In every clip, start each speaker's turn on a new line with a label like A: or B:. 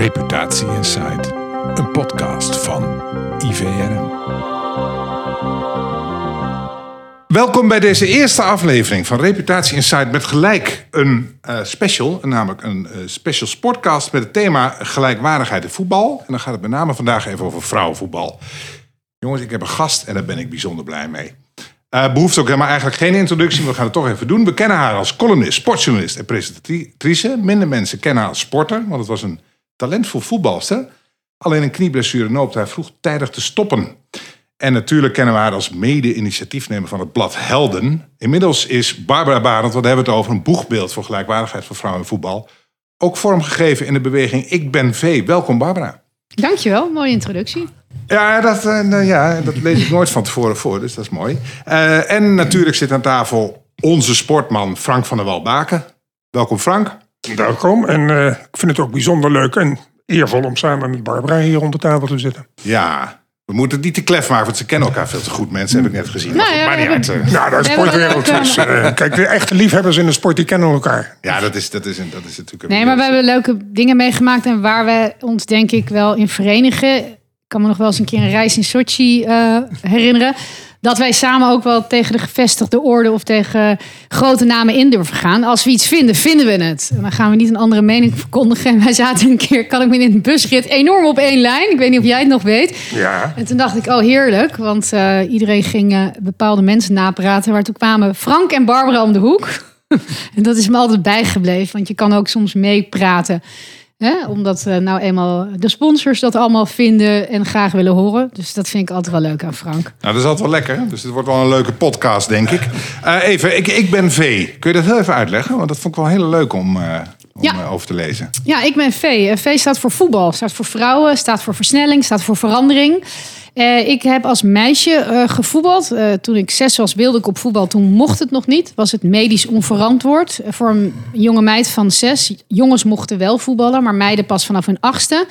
A: Reputatie Insight, een podcast van IVRM. Welkom bij deze eerste aflevering van Reputatie Insight met gelijk een uh, special, namelijk een uh, special sportcast met het thema gelijkwaardigheid in voetbal. En dan gaat het met name vandaag even over vrouwenvoetbal. Jongens, ik heb een gast en daar ben ik bijzonder blij mee. Uh, behoeft ook helemaal eigenlijk geen introductie, we gaan het toch even doen. We kennen haar als columnist, sportjournalist en presentatrice. Minder mensen kennen haar als sporter, want het was een talentvol voetbalster. Alleen een knieblessure noopte haar vroegtijdig te stoppen. En natuurlijk kennen we haar als mede-initiatiefnemer van het blad Helden. Inmiddels is Barbara Barend, want we hebben het over een boegbeeld voor gelijkwaardigheid van vrouwen in voetbal. Ook vormgegeven in de beweging Ik Ben V. Welkom Barbara.
B: Dankjewel, mooie introductie.
A: Ja dat, uh, ja, dat lees ik nooit van tevoren voor, dus dat is mooi. Uh, en natuurlijk zit aan tafel onze sportman Frank van der Walbaken. Welkom Frank.
C: Welkom en uh, ik vind het ook bijzonder leuk en eervol om samen met Barbara hier rond de tafel te zitten.
A: Ja, we moeten het niet te klef maken, want ze kennen elkaar veel te goed. Mensen heb ik net gezien.
B: Nou, ja,
A: maar niet uit.
C: Uh, nou, de sportwereld is... Uh, kijk, de echte liefhebbers in de sport, die kennen elkaar.
A: Ja, dat is, dat is, een, dat is natuurlijk... Een
B: nee, maar we hebben leuke dingen meegemaakt... en waar we ons denk ik wel in verenigen. Ik kan me nog wel eens een keer een reis in Sochi uh, herinneren dat wij samen ook wel tegen de gevestigde orde of tegen grote namen in durven gaan. Als we iets vinden, vinden we het. En dan gaan we niet een andere mening verkondigen. En wij zaten een keer, kan ik me in een busrit, enorm op één lijn. Ik weet niet of jij het nog weet.
C: Ja.
B: En toen dacht ik, oh heerlijk. Want uh, iedereen ging uh, bepaalde mensen napraten. Maar toen kwamen Frank en Barbara om de hoek. en dat is me altijd bijgebleven. Want je kan ook soms meepraten. Hè? Omdat uh, nou eenmaal de sponsors dat allemaal vinden en graag willen horen. Dus dat vind ik altijd wel leuk aan Frank.
A: Nou, dat is altijd wel lekker. Dus het wordt wel een leuke podcast, denk ik. Uh, even, ik, ik ben V. Kun je dat heel even uitleggen? Want dat vond ik wel heel leuk om, uh, om
B: ja.
A: over te lezen.
B: Ja, ik ben V. V staat voor voetbal, staat voor vrouwen, staat voor versnelling, staat voor verandering. Uh, ik heb als meisje uh, gevoetbald. Uh, toen ik zes was, wilde ik op voetbal. Toen mocht het nog niet. Was het medisch onverantwoord. voor een jonge meid van zes. Jongens mochten wel voetballen, maar meiden pas vanaf hun achtste.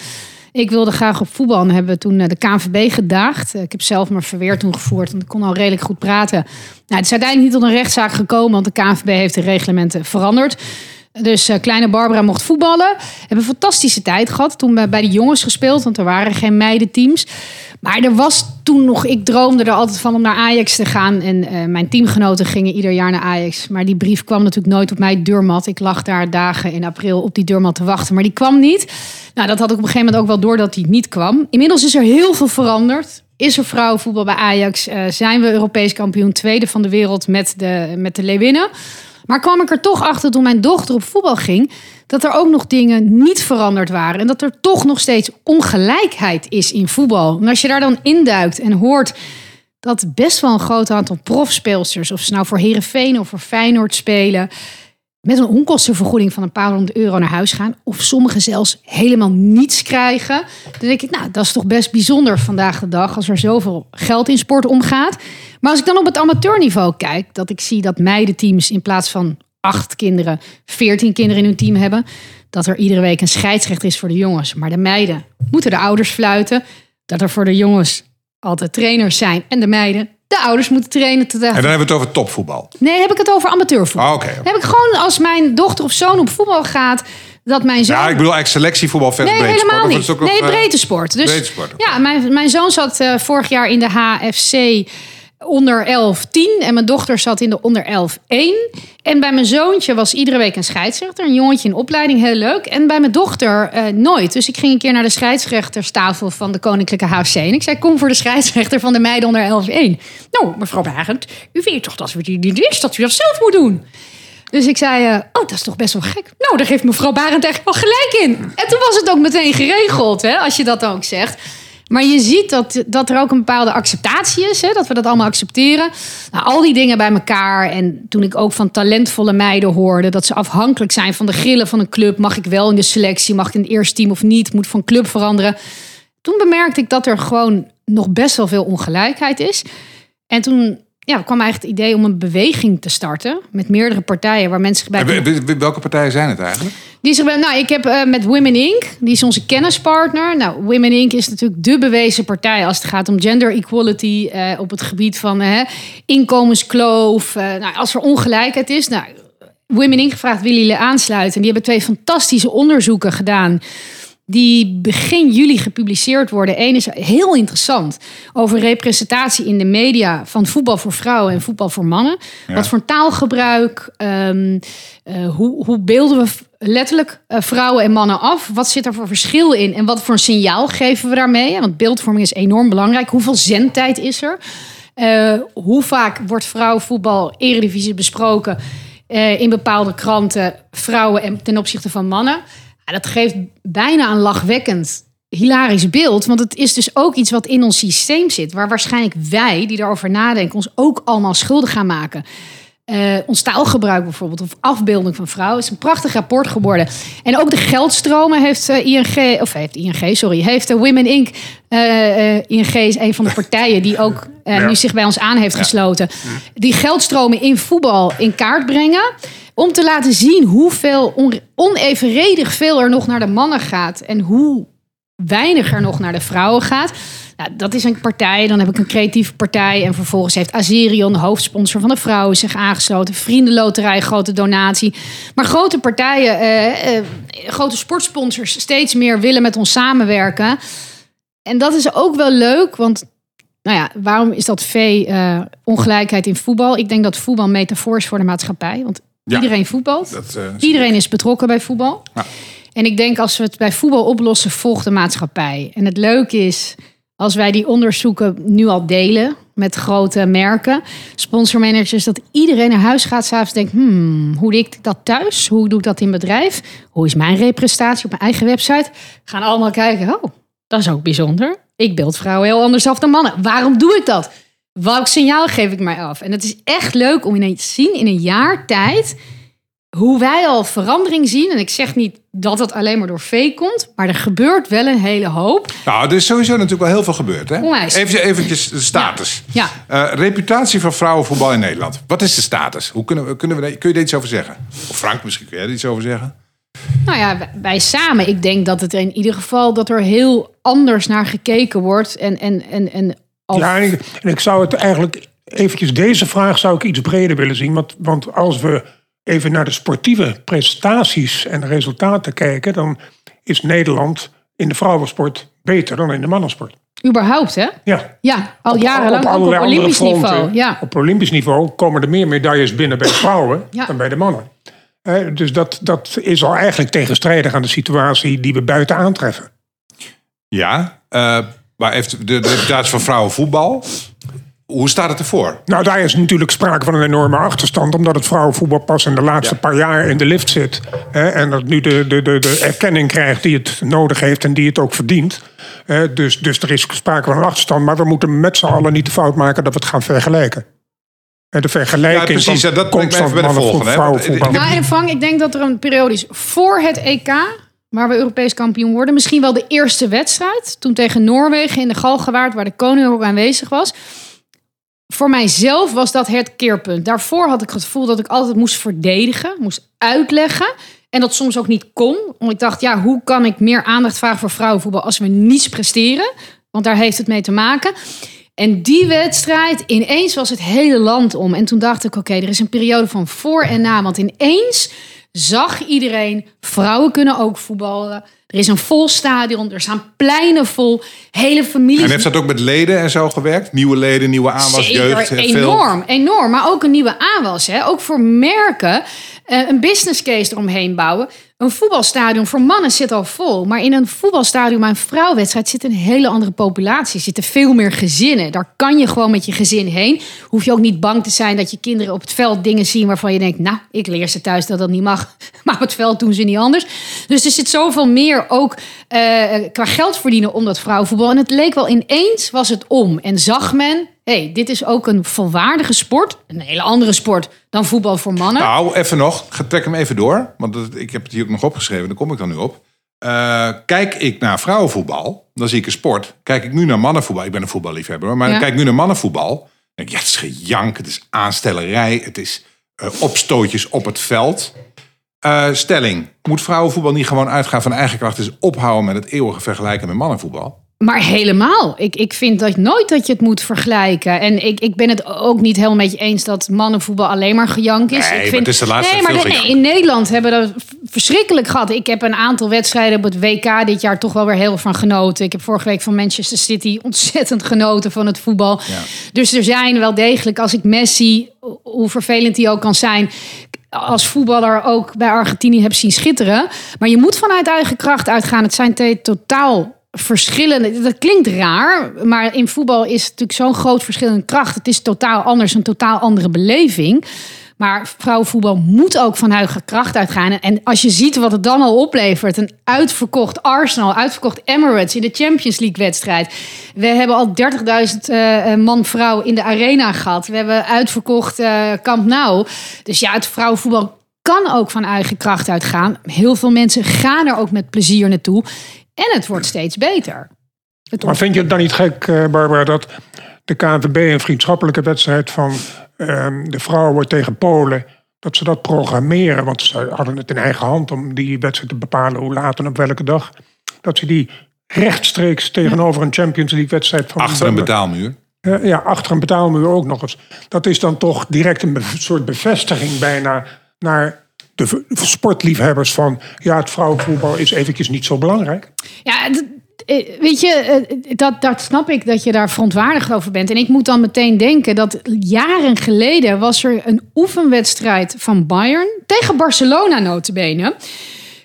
B: Ik wilde graag op voetbal en hebben toen de KNVB gedaagd. Ik heb zelf mijn verweer toen gevoerd, want ik kon al redelijk goed praten. Nou, het is uiteindelijk niet tot een rechtszaak gekomen, want de KNVB heeft de reglementen veranderd. Dus uh, kleine Barbara mocht voetballen. Hebben een fantastische tijd gehad. Toen bij de jongens gespeeld, want er waren geen meidenteams. Maar er was toen nog, ik droomde er altijd van om naar Ajax te gaan. En uh, mijn teamgenoten gingen ieder jaar naar Ajax. Maar die brief kwam natuurlijk nooit op mijn deurmat. Ik lag daar dagen in april op die deurmat te wachten. Maar die kwam niet. Nou, dat had ik op een gegeven moment ook wel door dat die niet kwam. Inmiddels is er heel veel veranderd. Is er vrouwenvoetbal bij Ajax? Uh, zijn we Europees kampioen tweede van de wereld met de, met de Leeuwinnen? Maar kwam ik er toch achter toen mijn dochter op voetbal ging, dat er ook nog dingen niet veranderd waren. En dat er toch nog steeds ongelijkheid is in voetbal. En als je daar dan induikt en hoort dat best wel een groot aantal profspeelsters, of ze nou voor Herenveen of voor Feyenoord spelen, met een onkostenvergoeding van een paar honderd euro naar huis gaan. Of sommigen zelfs helemaal niets krijgen. Dan denk ik, nou, dat is toch best bijzonder vandaag de dag als er zoveel geld in sport omgaat. Maar als ik dan op het amateurniveau kijk, dat ik zie dat meidenteams in plaats van acht kinderen, veertien kinderen in hun team hebben. Dat er iedere week een scheidsrechter is voor de jongens. Maar de meiden moeten de ouders fluiten. Dat er voor de jongens altijd trainers zijn en de meiden de ouders moeten trainen. Te
A: en dan hebben we het over topvoetbal.
B: Nee, heb ik het over amateurvoetbal.
A: Oh, okay.
B: Heb ik gewoon als mijn dochter of zoon op voetbal gaat, dat mijn zoon.
A: Ja, ik bedoel eigenlijk selectievoetbal versus
B: nee, helemaal
A: sport,
B: niet. Nee, breedte sport. Dus
A: breedte sport, okay.
B: ja, mijn, mijn zoon zat uh, vorig jaar in de HFC onder 11 10 en mijn dochter zat in de onder 11 1. En bij mijn zoontje was iedere week een scheidsrechter, een jongetje in opleiding, heel leuk. En bij mijn dochter uh, nooit. Dus ik ging een keer naar de scheidsrechterstafel van de Koninklijke HFC. En ik zei: Kom voor de scheidsrechter van de meiden onder 11 1. Nou, mevrouw Barend, u weet toch dat u niet is dat u dat zelf moet doen? Dus ik zei, uh, oh, dat is toch best wel gek. Nou, daar geeft mevrouw Barend echt wel gelijk in. En toen was het ook meteen geregeld, hè, als je dat ook zegt. Maar je ziet dat, dat er ook een bepaalde acceptatie is. Hè? Dat we dat allemaal accepteren. Nou, al die dingen bij elkaar. En toen ik ook van talentvolle meiden hoorde... dat ze afhankelijk zijn van de grillen van een club. Mag ik wel in de selectie? Mag ik in het eerste team of niet? Moet van club veranderen? Toen bemerkte ik dat er gewoon nog best wel veel ongelijkheid is. En toen ja, kwam eigenlijk het idee om een beweging te starten met meerdere partijen waar mensen
A: bij. Welke partijen zijn het eigenlijk?
B: Die zich nou, ik heb uh, met Women Inc. Die is onze kennispartner. Nou, Women Inc. is natuurlijk de bewezen partij als het gaat om gender equality uh, op het gebied van uh, inkomenskloof. nou, als er ongelijkheid is, nou, Women Inc. gevraagd willen jullie aansluiten. En die hebben twee fantastische onderzoeken gedaan die begin juli gepubliceerd worden. Eén is heel interessant over representatie in de media van voetbal voor vrouwen en voetbal voor mannen.
A: Ja.
B: Wat voor taalgebruik, ehm, eh, hoe, hoe beelden we letterlijk eh, vrouwen en mannen af? Wat zit er voor verschil in en wat voor een signaal geven we daarmee? Want beeldvorming is enorm belangrijk. Hoeveel zendtijd is er? Eh, hoe vaak wordt vrouwenvoetbal, eredivisie besproken in bepaalde kranten, vrouwen en ten opzichte van mannen? Ja, dat geeft bijna een lachwekkend, hilarisch beeld. Want het is dus ook iets wat in ons systeem zit, waar waarschijnlijk wij, die daarover nadenken, ons ook allemaal schuldig gaan maken. Eh, ons taalgebruik bijvoorbeeld, of afbeelding van vrouwen. Het is een prachtig rapport geworden. En ook de geldstromen heeft eh, ING, of heeft ING, sorry, heeft de Women Inc. eh, eh, ING is een van de partijen die ook eh,
C: Ja.
B: nu zich bij ons aan heeft gesloten. Die geldstromen in voetbal in kaart brengen. Om te laten zien hoeveel on- onevenredig veel er nog naar de mannen gaat. En hoe weinig er nog naar de vrouwen gaat. Nou, dat is een partij. Dan heb ik een creatieve partij. En vervolgens heeft Azerion, de hoofdsponsor van de vrouwen, zich aangesloten. Vriendenloterij, grote donatie. Maar grote partijen, eh, eh, grote sportsponsors, steeds meer willen met ons samenwerken. En dat is ook wel leuk, want nou ja, waarom is dat V eh, ongelijkheid in voetbal? Ik denk dat voetbal metafoor is voor de maatschappij. Want
A: Ja.
B: iedereen voetbalt.
A: Dat, eh,
B: Iedereen is betrokken bij voetbal.
A: Ja.
B: En ik denk als we het bij voetbal oplossen, volgt de maatschappij. En het leuke is, als wij die onderzoeken nu al delen met grote merken, sponsormanagers, dat iedereen naar huis gaat s'avonds denkt, hmm, hoe doe ik dat thuis? Hoe doe ik dat in bedrijf? Hoe is mijn representatie op mijn eigen website? Gaan allemaal kijken, oh, dat is ook bijzonder. Ik beeld vrouwen heel anders af dan mannen. Waarom doe ik dat? Welk signaal geef ik mij af? En het is echt leuk om ineens te zien in een jaar tijd hoe wij al verandering zien. En ik zeg niet dat het alleen maar door V komt, maar er gebeurt wel een hele hoop.
A: Nou, er is sowieso natuurlijk wel heel veel gebeurd. Hè?
B: Onwijs.
A: Even eventjes de status.
B: Ja.
A: Eh, reputatie van vrouwenvoetbal in Nederland. Wat is de status? Hoe kunnen we, kunnen we, kun je er iets over zeggen? Of Frank, misschien kun jij er iets over zeggen?
B: Nou ja, wij- wij samen. Ik denk dat het in ieder geval dat er heel anders naar gekeken wordt. En, en, en, en
C: Ja, en ik, en ik zou het eigenlijk eventjes deze vraag zou ik iets breder willen zien. Want, want als we even naar de sportieve prestaties en resultaten kijken, dan is Nederland in de vrouwensport beter dan in de mannensport.
B: überhaupt, hè?
C: Ja.
B: Ja, al jarenlang op
C: allerlei andere
B: Olympisch
C: fronten.
B: niveau. Ja.
C: Op Olympisch niveau komen er meer medailles binnen bij de vrouwen
B: Ja.
C: dan bij de mannen. Eh, dus dat, dat is al eigenlijk tegenstrijdig aan de situatie die we buiten aantreffen.
A: Ja. eh, maar heeft de, de reputatie van vrouwenvoetbal. Hoe staat het ervoor?
C: Nou, daar is natuurlijk sprake van een enorme achterstand, omdat het vrouwenvoetbal pas in de laatste
A: Ja.
C: paar jaar in de lift zit. Hè, en dat nu de, de, de, de erkenning krijgt die het nodig heeft en die het ook verdient. Hè, dus, dus er is sprake van een achterstand, maar we moeten met z'n allen niet de fout maken dat we het gaan vergelijken. En de vergelijking
A: Ja, precies,
C: van
A: ja, dat
C: constant
A: even bij de
C: mannen-
A: volgende,
C: vrouwenvoetbal.
B: Frank, ik denk dat er een periode is voor het EK, waar we Europees kampioen worden. Misschien wel de eerste wedstrijd, toen tegen Noorwegen in de Galgenwaard, waar de koning ook aanwezig was. Voor mijzelf was dat het keerpunt. Daarvoor had ik het gevoel dat ik altijd moest verdedigen, moest uitleggen. En dat soms ook niet kon. Want ik dacht, ja, hoe kan ik meer aandacht vragen voor vrouwenvoetbal als we niets presteren? Want daar heeft het mee te maken. En die wedstrijd, ineens was het hele land om. En toen dacht ik, oké, er is een periode van voor en na. Want ineens zag iedereen, vrouwen kunnen ook voetballen. Er is een vol stadion, er staan pleinen vol, hele families.
A: En heeft dat ook met leden en zo gewerkt? Nieuwe leden, nieuwe aanwas,
B: Zeker,
A: jeugd? eh,
B: enorm, enorm. Maar ook een nieuwe aanwas. Hè? Ook voor merken. eh, een business case eromheen bouwen. Een voetbalstadion voor mannen zit al vol. Maar in een voetbalstadion, maar een vrouwwedstrijd... zit een hele andere populatie. Er zitten veel meer gezinnen. Daar kan je gewoon met je gezin heen. Hoef je ook niet bang te zijn dat je kinderen op het veld dingen zien... waarvan je denkt, nou, ik leer ze thuis dat dat niet mag. Maar op het veld doen ze niet anders. Dus er zit zoveel meer ook eh, qua geld verdienen om dat vrouwenvoetbal. En het leek wel ineens, was het om. En zag men, hey, dit is ook een volwaardige sport. Een hele andere sport dan voetbal voor mannen.
A: Nou, even nog. Ga- Trek hem even door. Want ik heb het hier ook nog opgeschreven. Daar kom ik dan nu op. Eh, kijk ik naar vrouwenvoetbal, dan zie ik een sport. Kijk ik nu naar mannenvoetbal. Ik ben een voetballiefhebber. Maar
B: Ja.
A: dan kijk ik nu naar mannenvoetbal. Dan denk ik, ja, het is gejank. Het is aanstellerij. Het is eh, opstootjes op het veld. Eh, stelling. Moet vrouwenvoetbal niet gewoon uitgaan van eigen kracht? Dus ophouden met het eeuwige vergelijken met mannenvoetbal?
B: Maar helemaal. Ik, ik vind dat nooit dat je het moet vergelijken. En ik, ik ben het ook niet helemaal met je eens dat mannenvoetbal alleen maar gejank is.
A: Nee,
B: ik
A: maar
B: vind,
A: het is de laatste
B: nee, maar de- in Nederland hebben we dat verschrikkelijk gehad. Ik heb een aantal wedstrijden op het WK dit jaar toch wel weer heel van genoten. Ik heb vorige week van Manchester City ontzettend genoten van het voetbal. Dus er zijn wel degelijk, als ik Messi, hoe vervelend hij ook kan zijn, als voetballer ook bij Argentinië heb zien schitteren. Maar je moet vanuit eigen kracht uitgaan. Het zijn twee totaal verschillende. Dat klinkt raar, maar in voetbal is natuurlijk zo'n groot verschil in kracht. Het is totaal anders, een totaal andere beleving. Maar vrouwenvoetbal moet ook van eigen kracht uitgaan. En als je ziet wat het dan al oplevert: een uitverkocht Arsenal, uitverkocht Emirates in de Champions League wedstrijd. We hebben al 30.000 eh, man-vrouw in de arena gehad. We hebben uitverkocht eh Camp Nou. Dus ja, het vrouwenvoetbal kan ook van eigen kracht uitgaan. Heel veel mensen gaan er ook met plezier naartoe. En het wordt steeds beter.
C: Maar vind je het dan niet gek, eh, Barbara, dat de KNVB een vriendschappelijke wedstrijd van ehm, de vrouwen tegen Polen, dat ze dat programmeren? Want ze hadden het in eigen hand om die wedstrijd te bepalen hoe laat en op welke dag. Dat ze die rechtstreeks tegenover een Champions League wedstrijd van
A: Achter een betaalmuur.
C: Eh, ja, achter een betaalmuur ook nog eens. Dat is dan toch direct een soort bevestiging bijna naar de sportliefhebbers van ja, het vrouwenvoetbal is eventjes niet zo belangrijk.
B: Ja, weet je, eh, dat, dat snap ik dat je daar verontwaardigd over bent. En ik moet dan meteen denken dat jaren geleden was er een oefenwedstrijd van Bayern tegen Barcelona notabene.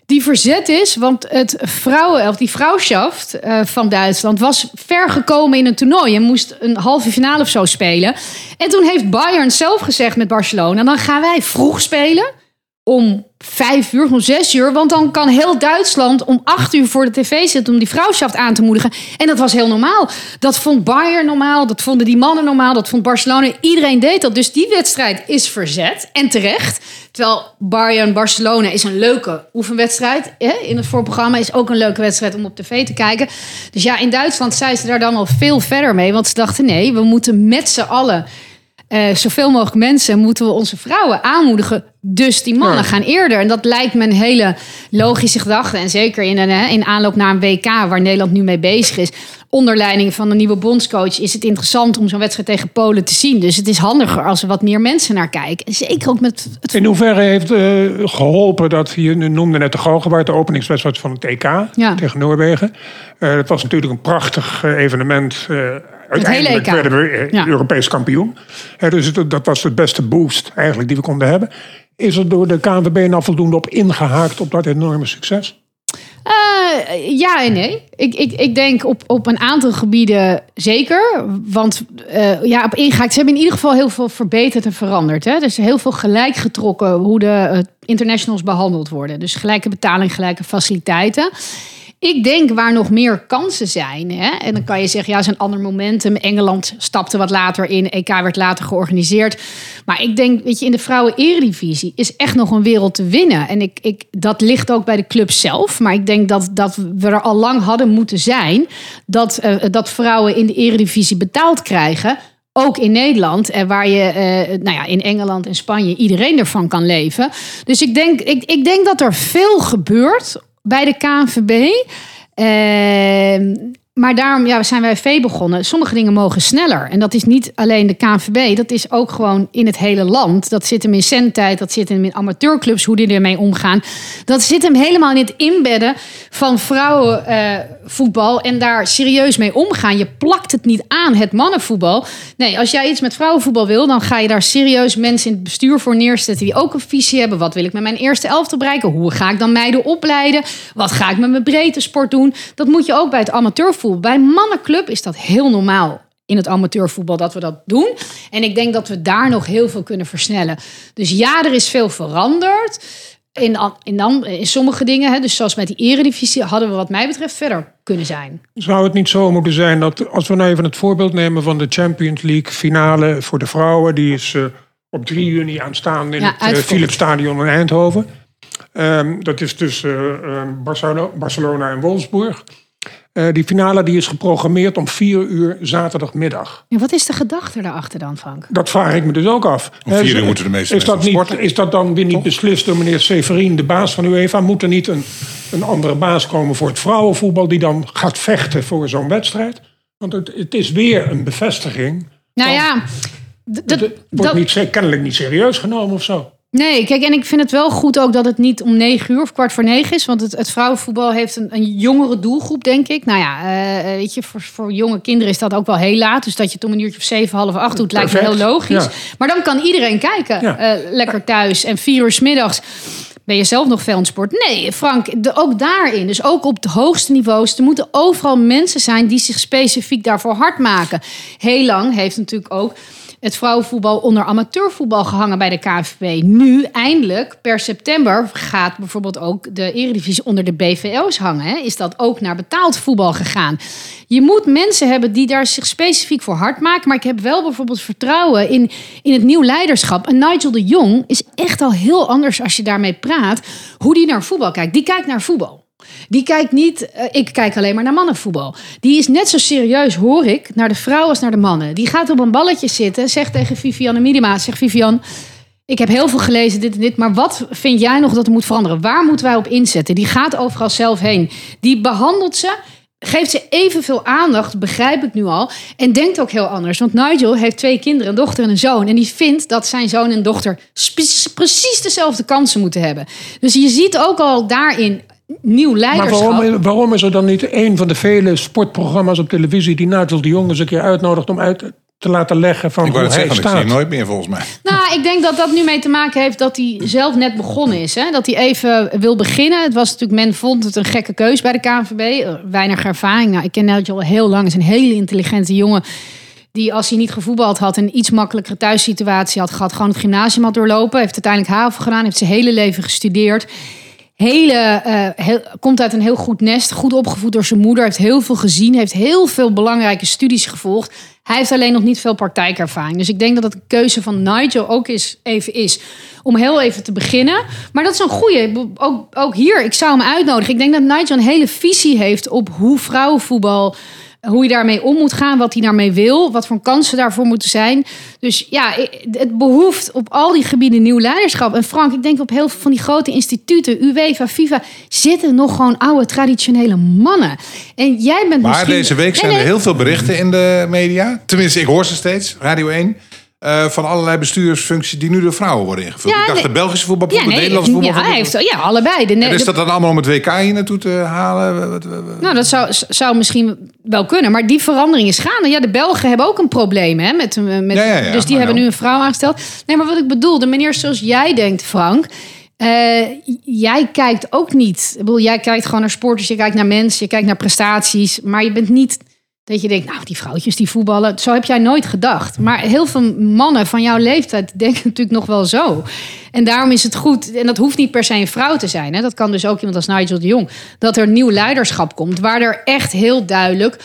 B: Die verzet is, want het vrouwen, of die vrouwschaft eh, van Duitsland was ver gekomen in een toernooi en moest een halve finale of zo spelen. En toen heeft Bayern zelf gezegd met Barcelona: dan gaan wij vroeg spelen om vijf uur, om zes uur. Want dan kan heel Duitsland om acht uur voor de tv zitten om die vrouwschaft aan te moedigen. En dat was heel normaal. Dat vond Bayern normaal, dat vonden die mannen normaal, dat vond Barcelona. Iedereen deed dat. Dus die wedstrijd is verzet en terecht. Terwijl Bayern-Barcelona is een leuke oefenwedstrijd. Hè? In het voorprogramma is ook een leuke wedstrijd om op tv te kijken. Dus ja, in Duitsland zijn ze daar dan al veel verder mee. Want ze dachten, nee, we moeten met z'n allen eh, zoveel mogelijk mensen moeten we onze vrouwen aanmoedigen. Dus die mannen
C: Ja.
B: gaan eerder. En dat lijkt me een hele logische gedachte. En zeker in, een, in aanloop naar een WK, waar Nederland nu mee bezig is. Onder leiding van de nieuwe bondscoach is het interessant om zo'n wedstrijd tegen Polen te zien. Dus het is handiger als er wat meer mensen naar kijken. En Zeker ook met het
C: In hoeverre heeft eh, geholpen dat je noemde net de Galgenwaard, de openingswedstrijd van het EK
B: Ja.
C: tegen Noorwegen. Eh dat was natuurlijk een prachtig evenement. Uiteindelijk werden we eh,
B: Ja.
C: Europees kampioen. Dus dat was de beste boost eigenlijk die we konden hebben. Is er door de KNVB nou voldoende op ingehaakt op dat enorme succes?
B: Eh, ja en nee. Ik, ik, ik denk op, op een aantal gebieden zeker. Want eh, ja, op ingehaakt. Ze hebben in ieder geval heel veel verbeterd en veranderd. Hè? Dus heel veel gelijk getrokken hoe de internationals behandeld worden. Dus gelijke betaling, gelijke faciliteiten. Ik denk waar nog meer kansen zijn. Hè? En dan kan je zeggen, ja, is een ander momentum. Engeland stapte wat later in. EK werd later georganiseerd. Maar ik denk, weet je, in de vrouwen-eredivisie is echt nog een wereld te winnen. En ik, ik, dat ligt ook bij de club zelf. Maar ik denk dat, dat we er al lang hadden moeten zijn. Dat, eh, dat vrouwen in de eredivisie betaald krijgen. Ook in Nederland, en waar je eh, nou ja, in Engeland en Spanje iedereen ervan kan leven. Dus ik denk, ik, ik denk dat er veel gebeurt bij de KNVB. Ehm, maar daarom ja, zijn wij V begonnen. Sommige dingen mogen sneller. En dat is niet alleen de KNVB. Dat is ook gewoon in het hele land. Dat zit hem in zendtijd. Dat zit hem in amateurclubs. Hoe die ermee omgaan. Dat zit hem helemaal in het inbedden van vrouwenvoetbal. en daar serieus mee omgaan. Je plakt het niet aan, het mannenvoetbal. Nee, als jij iets met vrouwenvoetbal wil... dan ga je daar serieus mensen in het bestuur voor neerzetten... die ook een visie hebben. Wat wil ik met mijn eerste elftal bereiken? Hoe ga ik dan meiden opleiden? Wat ga ik met mijn breedte sport doen? Dat moet je ook bij het amateurvoetbal. Bij een mannenclub is dat heel normaal in het amateurvoetbal dat we dat doen. En ik denk dat we daar nog heel veel kunnen versnellen. Dus ja, er is veel veranderd. In, in, dan, in sommige dingen, hè, dus zoals met die eredivisie, hadden we wat mij betreft verder kunnen zijn.
C: Zou het niet zo moeten zijn dat, als we nou even het voorbeeld nemen van de Champions League finale voor de vrouwen, die is eh, op 3 juni aanstaande in
B: Ja,
C: het uh,
B: uitverkocht.
C: Philipsstadion in Eindhoven. Ehm, dat is tussen eh, Barcelona, Barcelona en Wolfsburg. Eh, die finale die is geprogrammeerd om 4 uur zaterdagmiddag.
B: En wat is de gedachte daarachter dan, Frank?
C: Dat vraag ik me dus ook af.
A: Om vier
C: Eh,
A: uur
C: is-
A: moeten de meeste
C: is dat,
A: mensen
C: niet,
A: sporten.
C: is dat dan weer niet beslist door meneer Severin, de baas van UEFA? Moet er niet een, een andere baas komen voor het vrouwenvoetbal... die dan gaat vechten voor zo'n wedstrijd? Want het, het is weer een bevestiging.
B: Nou ja,
C: Het
B: dat,
C: wordt niet, kennelijk niet serieus genomen of zo.
B: Nee, kijk, en ik vind het wel goed ook dat het niet om negen uur of kwart voor negen is. Want het, het vrouwenvoetbal heeft een, een jongere doelgroep, denk ik. Nou ja, eh, weet je, voor, voor jonge kinderen is dat ook wel heel laat. Dus dat je het om een uurtje of zeven, half acht doet, lijkt me heel logisch.
C: ja.
B: Maar dan kan iedereen kijken,
C: Ja.
B: eh, lekker thuis. En vier uur 's middags ben je zelf nog veel het sport? Nee, Frank, ook daarin, dus ook op de hoogste niveaus, er moeten overal mensen zijn die zich specifiek daarvoor hard maken. Heel lang heeft natuurlijk ook het vrouwenvoetbal onder amateurvoetbal gehangen bij de KNVB. Nu, eindelijk, per september, gaat bijvoorbeeld ook de Eredivisie onder de BVO's hangen. Hè? Is dat ook naar betaald voetbal gegaan? Je moet mensen hebben die daar zich specifiek voor hard maken. Maar ik heb wel bijvoorbeeld vertrouwen in, in het nieuw leiderschap. En Nigel de Jong is echt al heel anders als je daarmee praat. Hoe die naar voetbal kijkt. Die kijkt naar voetbal. Die kijkt niet, eh, ik kijk alleen maar naar mannenvoetbal. Die is net zo serieus, hoor ik, naar de vrouwen als naar de mannen. Die gaat op een balletje zitten, zegt tegen Vivianne Miedema, zegt Vivian, ik heb heel veel gelezen, dit en dit, maar wat vind jij nog dat er moet veranderen? Waar moeten wij op inzetten? Die gaat overal zelf heen. Die behandelt ze, geeft ze evenveel aandacht, begrijp ik nu al, en denkt ook heel anders. Want Nigel heeft twee kinderen, een dochter en een zoon, en die vindt dat zijn zoon en dochter precies dezelfde kansen moeten hebben. Dus je ziet ook al daarin nieuw
C: Maar
B: leiderschap.
C: waarom, waarom is er dan niet een van de vele sportprogramma's op televisie... die Nigel de Jong eens een keer uitnodigt om uit te laten leggen van
A: Ik
C: hoe
A: het
C: hij
A: zeggen, ik zie
C: staat?
A: je nooit meer volgens mij.
B: Nou, ik denk dat dat nu mee te maken heeft dat hij zelf net begonnen is. Hè? Dat hij even wil beginnen. Het was natuurlijk, men vond het een gekke keus bij de KNVB. Eh, Weinig ervaring. Nou, ik ken Nigel al heel lang. Hij is een hele intelligente jongen. Die als hij niet gevoetbald had, een iets makkelijkere thuissituatie had gehad. Gewoon het gymnasium had doorlopen. Heeft uiteindelijk HAVO gedaan. Heeft zijn hele leven gestudeerd. Hele, eh, komt uit een heel goed nest. Goed opgevoed door zijn moeder. Heeft heel veel gezien. Heeft heel veel belangrijke studies gevolgd. Hij heeft alleen nog niet veel praktijkervaring. Dus ik denk dat het een keuze van Nigel ook is, even is. Om heel even te beginnen. Maar dat is een goede. Ook, ook hier, ik zou hem uitnodigen. Ik denk dat Nigel een hele visie heeft op hoe vrouwenvoetbal hoe je daarmee om moet gaan, wat hij daarmee wil, wat voor kansen daarvoor moeten zijn. Dus ja, het behoeft op al die gebieden nieuw leiderschap. En Frank, ik denk op heel veel van die grote instituten, UEFA, FIFA, zitten nog gewoon oude traditionele mannen. En jij bent
A: Maar
B: misschien...
A: deze week zijn
B: Nee, nee.
A: er heel veel berichten in de media. Tenminste, ik hoor ze steeds, Radio 1. Eh, van allerlei bestuursfuncties die nu door vrouwen worden ingevuld.
B: Ja,
A: ik dacht de Belgische voetbal,
B: Ja,
A: de
B: nee,
A: Nederlandse voetbal.
B: ja, hij heeft, ja, allebei. De,
A: En
B: de-
A: is dat dan allemaal om het WK hier naartoe te halen?
B: Nou, dat zou, zou misschien wel kunnen. Maar die verandering is gaande. Ja, de Belgen hebben ook een probleem. Hè, met, eh, met,
A: Ja, ja, ja,
B: dus die hebben
A: nou.
B: nu een vrouw aangesteld. Nee, maar wat ik bedoel, de manier zoals jij denkt, Frank. eh, jij kijkt ook niet. Ik bedoel, jij kijkt gewoon naar sporters, je kijkt naar mensen, je kijkt naar prestaties. Maar je bent niet dat je denkt, nou, die vrouwtjes die voetballen. Zo heb jij nooit gedacht. Maar heel veel mannen van jouw leeftijd denken natuurlijk nog wel zo. En daarom is het goed, en dat hoeft niet per se een vrouw te zijn. Hè? Dat kan dus ook iemand als Nigel de Jong. Dat er nieuw leiderschap komt, waar er echt heel duidelijk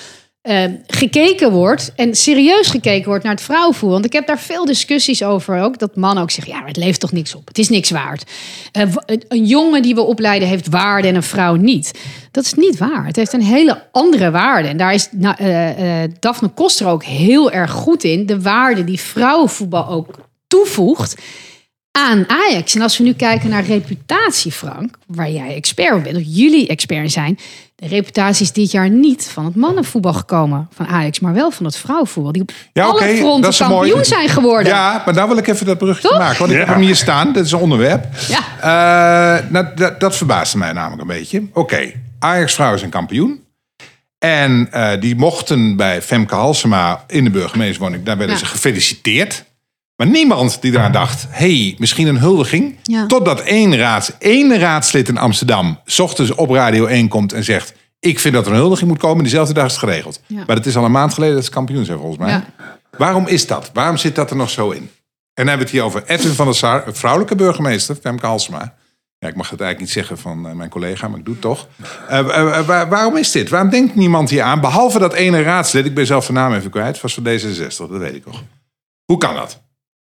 B: eh, gekeken wordt. En serieus gekeken wordt naar het vrouwenvoer. Want ik heb daar veel discussies over ook. Dat mannen ook zeggen, ja, maar het levert toch niks op. Het is niks waard. Eh, een jongen die we opleiden heeft waarde en een vrouw niet. Dat is niet waar. Het heeft een hele andere waarde. En daar is eh, Daphne Koster ook heel erg goed in. De waarde die vrouwenvoetbal ook toevoegt aan Ajax. En als we nu kijken naar reputatie, Frank, waar jij expert op bent, of jullie expert zijn. De reputatie is dit jaar niet van het mannenvoetbal gekomen van Ajax, maar wel van het vrouwenvoetbal. Die op
A: Ja,
B: alle fronten
A: dat is
B: kampioen
A: mooi.
B: zijn geworden.
A: Ja, maar daar wil ik even dat brugje
B: Toch?
A: maken. Want ik heb hem hier staan. Dat is een onderwerp.
B: Ja.
A: Eh, nou, dat, dat verbaasde mij namelijk een beetje. Oké, Ajax vrouwen zijn kampioen. En eh, die mochten bij Femke Halsema in de burgemeesterswoning... daar werden
B: Ja.
A: ze gefeliciteerd. Maar niemand die eraan dacht... hey, misschien een huldiging.
B: Ja.
A: Totdat één, raads, één raadslid in Amsterdam... s ochtends op Radio 1 komt en zegt... ik vind dat er een huldiging moet komen. Diezelfde dag is het geregeld.
B: Ja.
A: Maar het is al een maand geleden dat ze kampioen zijn volgens mij.
B: Ja.
A: Waarom is dat? Waarom zit dat er nog zo in? En dan hebben we het hier over Edwin van der Sar, een vrouwelijke burgemeester, Femke Halsema. Ja, ik mag het eigenlijk niet zeggen van eh, mijn collega, maar ik doe het toch. Eh, eh, waar- waarom is dit? Waarom denkt niemand hier aan? Behalve dat ene raadslid, ik ben zelf de naam even kwijt, was van D66, dat weet ik nog. Hoe kan dat?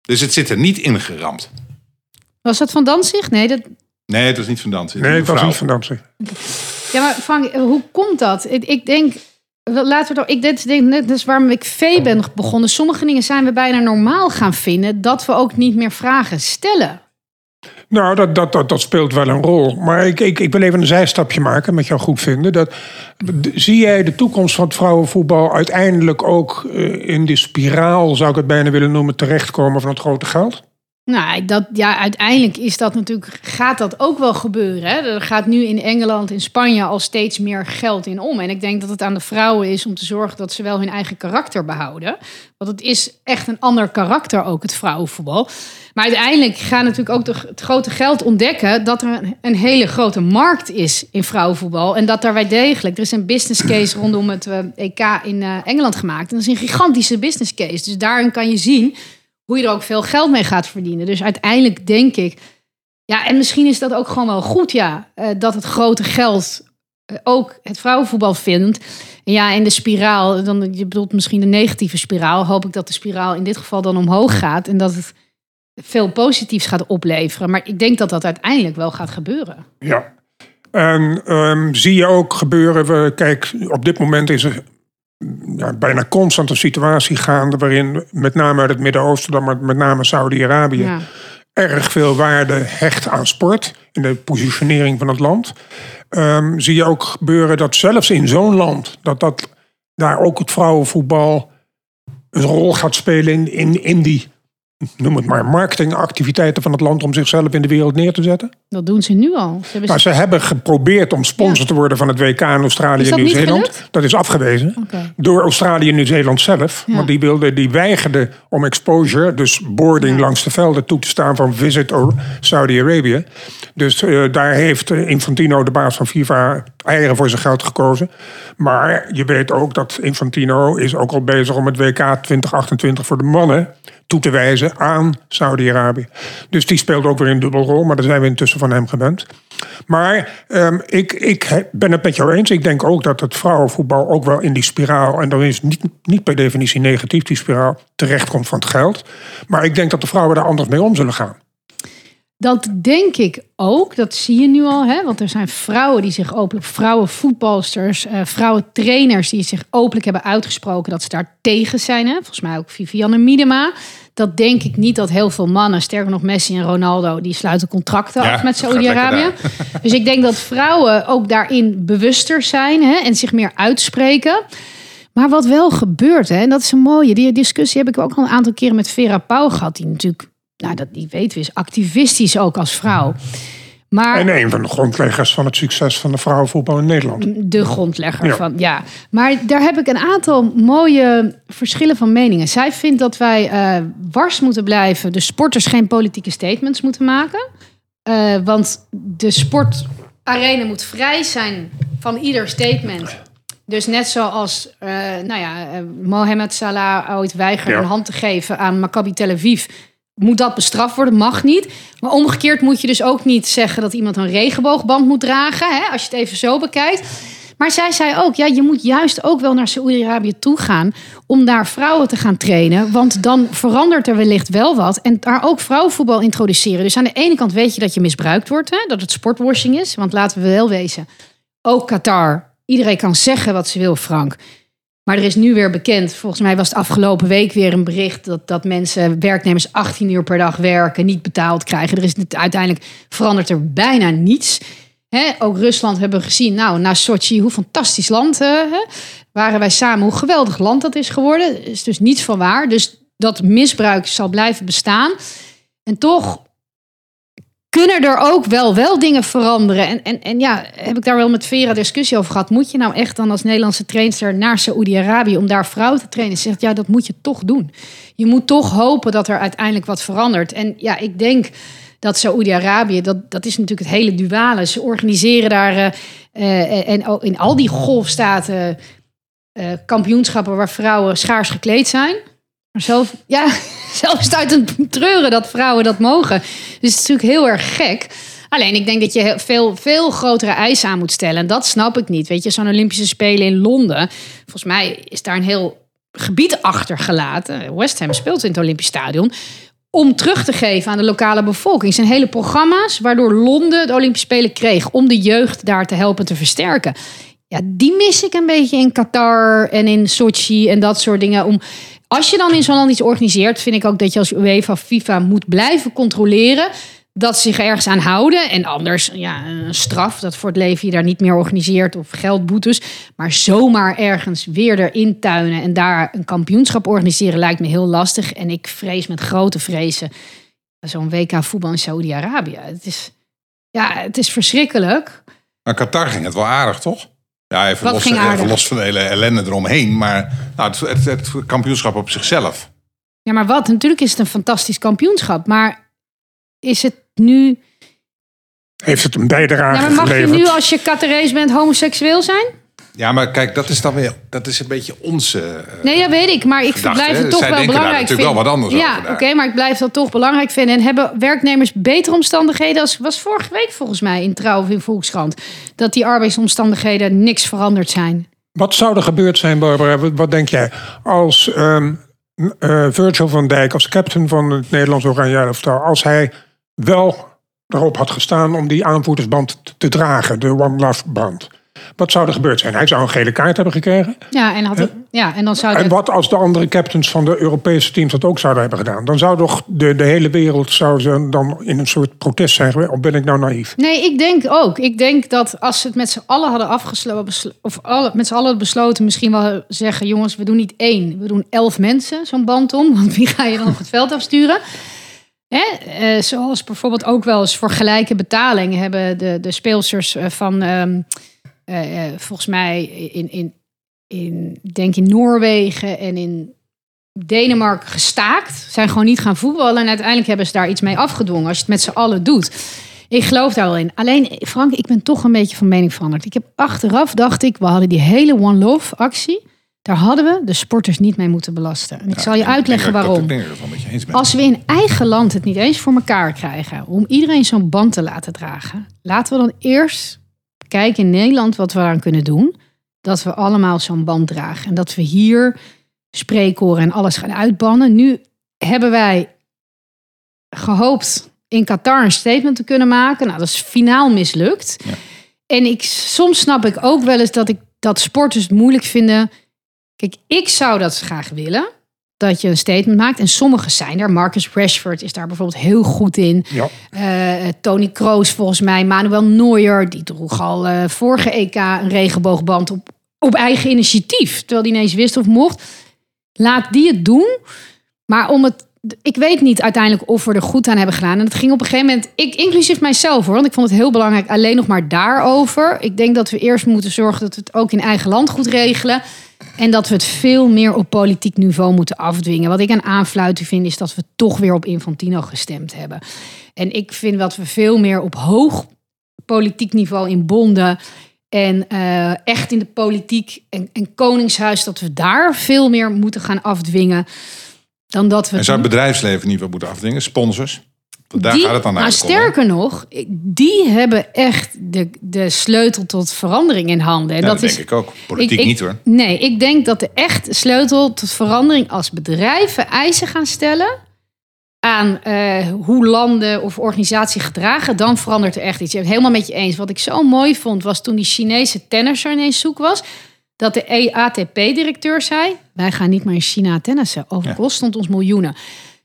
A: Dus het zit er niet ingeramd.
B: Was dat van Danzig? Nee, dat,
A: Nee, het was niet van Dansen.
C: Nee, het was niet van Danzig.
B: Ja, maar Frank, hoe komt dat? Ik, ik denk, laten we toch, ik dit denk, net is waarom ik V ben begonnen. Sommige dingen zijn we bijna normaal gaan vinden, dat we ook niet meer vragen stellen.
C: Nou, dat, dat, dat, dat speelt wel een rol. Maar ik, ik, ik wil even een zijstapje maken met jou goed vinden. Dat, zie jij de toekomst van het vrouwenvoetbal uiteindelijk ook eh, in die spiraal, zou ik het bijna willen noemen, terechtkomen van het grote geld?
B: Nou, dat, ja, uiteindelijk is dat natuurlijk, gaat dat ook wel gebeuren. Hè? Er gaat nu in Engeland, in Spanje al steeds meer geld in om. En ik denk dat het aan de vrouwen is om te zorgen dat ze wel hun eigen karakter behouden. Want het is echt een ander karakter ook, het vrouwenvoetbal. Maar uiteindelijk gaan natuurlijk ook de, het grote geld ontdekken dat er een, een, hele grote markt is in vrouwenvoetbal. En dat daar wij degelijk, er is een business case rondom het uh, EK in uh, Engeland gemaakt. En dat is een gigantische business case. Dus daarin kan je zien hoe je er ook veel geld mee gaat verdienen. Dus uiteindelijk denk ik, ja, en misschien is dat ook gewoon wel goed, ja, uh, dat het grote geld uh, ook het vrouwenvoetbal vindt. En ja, in de spiraal, dan, je bedoelt misschien de negatieve spiraal, hoop ik dat de spiraal in dit geval dan omhoog gaat en dat het veel positiefs gaat opleveren. Maar ik denk dat dat uiteindelijk wel gaat gebeuren.
C: Ja. En um, zie je ook gebeuren, we, kijk, op dit moment is er ja, bijna constant een situatie gaande waarin met name uit het Midden-Oosten, maar met name Saudi-Arabië, ja. erg veel waarde hecht aan sport in de positionering van het land. Um, zie je ook gebeuren dat zelfs in zo'n land, dat, dat daar ook het vrouwenvoetbal een rol gaat spelen in, in, in die noem het maar, marketingactiviteiten van het land om zichzelf in de wereld neer te zetten?
B: Dat doen ze nu al.
C: Ze hebben, maar ze hebben geprobeerd om sponsor ja. te worden van het WK in Australië en Nieuw-Zeeland. Dat is afgewezen. Okay. Door Australië en Nieuw-Zeeland zelf. Ja. Want die, wilden, die weigerden om exposure, dus boarding ja. langs de velden, toe te staan van Visit Saudi-Arabië. Dus uh, daar heeft Infantino, de baas van FIFA, eieren voor zijn geld gekozen. Maar je weet ook dat Infantino is ook al bezig om het WK 2028 voor de mannen toe te wijzen aan Saudi-Arabië. Dus die speelt ook weer een dubbelrol, maar daar zijn we intussen van hem gewend. Maar um, ik, ik ben het met jou eens. Ik denk ook dat het vrouwenvoetbal ook wel in die spiraal, en dat is niet, niet per definitie negatief, die spiraal terechtkomt van het geld. Maar ik denk dat de vrouwen daar anders mee om zullen gaan.
B: Dat denk ik ook. Dat zie je nu al. Hè? Want er zijn vrouwen die zich openlijk, vrouwenvoetbalsters, uh, vrouwentrainers die zich openlijk hebben uitgesproken dat ze daar tegen zijn. Hè? Volgens mij ook Vivianne Miedema. Dat denk ik niet dat heel veel mannen, sterker nog Messi en Ronaldo, die sluiten contracten ja, af met Saudi-Arabië. Dus ik denk dat vrouwen ook daarin bewuster zijn hè? en zich meer uitspreken. Maar wat wel gebeurt, hè, en dat is een mooie, die discussie heb ik ook al een aantal keren met Vera Pauw gehad, die natuurlijk nou, dat, die weten we, is activistisch ook als vrouw. Maar,
C: en een van de grondleggers van het succes van de vrouwenvoetbal in Nederland.
B: De grondlegger ja. van, ja. Maar daar heb ik een aantal mooie verschillen van meningen. Zij vindt dat wij uh, wars moeten blijven, de sporters geen politieke statements moeten maken. Uh, want de sportarena moet vrij zijn van ieder statement. Dus net zoals uh, nou ja, Mohamed Salah ooit weigerde ja. een hand te geven aan Maccabi Tel Aviv moet dat bestraft worden? Mag niet. Maar omgekeerd moet je dus ook niet zeggen dat iemand een regenboogband moet dragen. Hè, als je het even zo bekijkt. Maar zij zei ook, ja, je moet juist ook wel naar Saoedi-Arabië toe gaan om daar vrouwen te gaan trainen. Want dan verandert er wellicht wel wat. En daar ook vrouwenvoetbal introduceren. Dus aan de ene kant weet je dat je misbruikt wordt, hè, dat het sportwashing is. Want laten we wel wezen, ook Qatar, iedereen kan zeggen wat ze wil, Frank. Maar er is nu weer bekend, volgens mij was het afgelopen week weer een bericht dat, dat mensen, werknemers 18 uur per dag werken, niet betaald krijgen. Er is uiteindelijk verandert er bijna niets. Ook Rusland hebben we gezien, nou, na Sochi, hoe fantastisch land uh, waren wij samen, hoe geweldig land dat is geworden. is dus niets van waar. Dus dat misbruik zal blijven bestaan. En toch kunnen er ook wel, wel dingen veranderen. En, en, en ja, heb ik daar wel met Vera discussie over gehad. Moet je nou echt dan als Nederlandse trainster naar Saoedi-Arabië om daar vrouwen te trainen? Ze zegt, ja, dat moet je toch doen. Je moet toch hopen dat er uiteindelijk wat verandert. En ja, ik denk dat Saoedi-Arabië, dat, dat is natuurlijk het hele duale. Ze organiseren daar uh, uh, en in al die golfstaten uh, kampioenschappen waar vrouwen schaars gekleed zijn. Zelf, ja, een treuren dat vrouwen dat mogen. Dus het is natuurlijk heel erg gek. Alleen ik denk dat je veel, veel grotere eisen aan moet stellen. En dat snap ik niet. Weet je, zo'n Olympische Spelen in Londen. Volgens mij is daar een heel gebied achter gelaten. West Ham speelt in het Olympisch Stadion. om terug te geven aan de lokale bevolking. Zijn hele programma's waardoor Londen de Olympische Spelen kreeg om de jeugd daar te helpen te versterken. Ja, die mis ik een beetje in Qatar en in Sochi en dat soort dingen. Om, als je dan in zo'n land iets organiseert, vind ik ook dat je als UEFA, FIFA moet blijven controleren dat ze zich ergens aan houden. En anders, ja, een straf dat voor het leven je daar niet meer organiseert of geldboetes. Maar zomaar ergens weer erin tuinen en daar een kampioenschap organiseren lijkt me heel lastig. En ik vrees met grote vrezen zo'n WK voetbal in Saudi-Arabië. Het is, ja, het is verschrikkelijk.
A: Maar Qatar ging het wel aardig, toch? Ja, even,
B: Wat
A: los,
B: ging
A: even los van de hele ellende eromheen. Maar nou, het, het, het kampioenschap op zichzelf.
B: Ja, maar wat? Natuurlijk is het een fantastisch kampioenschap. Maar is het nu...
C: Heeft het een bijdrage
B: Ja, maar mag je nu als je Qatarees bent homoseksueel zijn?
A: Ja, maar kijk, dat is dan weer, dat is een beetje onze. eh,
B: Nee, dat weet ik. Maar ik
A: Gedachte,
B: blijf het toch
A: Zij
B: wel
A: denken daar
B: belangrijk
A: natuurlijk
B: vinden.
A: wel wat anders
B: ja, oké, maar ik blijf dat toch belangrijk vinden. En hebben werknemers betere omstandigheden? Als was vorige week volgens mij in Trouw of in Volkskrant. Dat die arbeidsomstandigheden niks veranderd zijn.
C: Wat zou er gebeurd zijn, Barbara? Wat, denk jij? Als ehm eh, Virgil van Dijk, als captain van het Nederlands Oranje elftal, als hij wel erop had gestaan om die aanvoerdersband te, te dragen, de One Love band. Wat zou er gebeurd zijn? Hij zou een gele kaart hebben gekregen.
B: Ja, en, had, ja, en dan zou
C: En wat als de andere captains van de Europese teams dat ook zouden hebben gedaan? Dan zou toch de, de hele wereld zou ze dan in een soort protest zijn geweest? Of ben ik nou naïef?
B: Nee, ik denk ook. Ik denk dat als ze het met z'n allen hadden afgesloten, of alle, met z'n allen hadden besloten, misschien wel zeggen: jongens, we doen niet één, we doen elf mensen zo'n band om. Want wie ga je dan op het veld afsturen? Hè? eh, zoals bijvoorbeeld ook wel eens voor gelijke betaling hebben de, de speelsters eh, van, ehm, eh, eh, volgens mij in, in, in, denk in Noorwegen en in Denemarken gestaakt. Zijn gewoon niet gaan voetballen. En uiteindelijk hebben ze daar iets mee afgedwongen. Als je het met z'n allen doet. Ik geloof daar wel in. Alleen, Frank, ik ben toch een beetje van mening veranderd. Ik heb achteraf, dacht ik, we hadden die hele One Love actie. Daar hadden we de sporters niet mee moeten belasten. En ik zal je uitleggen waarom. Als we in eigen land het niet eens voor elkaar krijgen om iedereen zo'n band te laten dragen, laten we dan eerst kijken in Nederland wat we eraan kunnen doen. Dat we allemaal zo'n band dragen. En dat we hier spreekkoren en alles gaan uitbannen. Nu hebben wij gehoopt in Qatar een statement te kunnen maken. Nou, dat is finaal mislukt.
A: Ja.
B: En ik, soms snap ik ook wel eens dat, ik, dat sporters het moeilijk vinden. Kijk, ik zou dat graag willen dat je een statement maakt. En sommigen zijn er. Marcus Rashford is daar bijvoorbeeld heel goed in.
C: Ja.
B: Eh, Tony Kroos volgens mij. Manuel Neuer, die droeg al eh, vorige EK een regenboogband op, op eigen initiatief. Terwijl die ineens wist of mocht. Laat die het doen. Maar om het... Ik weet niet uiteindelijk of we er goed aan hebben gedaan. En het ging op een gegeven moment, ik, inclusief mijzelf hoor, want ik vond het heel belangrijk, alleen nog maar daarover. Ik denk dat we eerst moeten zorgen dat we het ook in eigen land goed regelen. En dat we het veel meer op politiek niveau moeten afdwingen. Wat ik aan aanfluiten vind, is dat we toch weer op Infantino gestemd hebben. En ik vind dat we veel meer op hoog politiek niveau in bonden. En eh, echt in de politiek en, en koningshuis, dat we daar veel meer moeten gaan afdwingen. Dan dat we
A: En zou het bedrijfsleven niet wel moeten afdwingen? Sponsors? Daar
B: die,
A: gaat het dan
B: nou, sterker nog, die hebben echt de, de sleutel tot verandering in handen. En
A: Ja,
B: dat,
A: dat
B: is,
A: denk ik ook. Politiek
B: ik-
A: niet hoor.
B: Nee, ik denk dat de echte sleutel tot verandering als bedrijven eisen gaan stellen aan eh, hoe landen of organisaties gedragen, dan verandert er echt iets. Ik ben het helemaal met je eens. Wat ik zo mooi vond, was toen die Chinese tennisser ineens zoek was, dat de E ATP-directeur zei, wij gaan niet meer in China tennissen. Overkost stond ons miljoenen.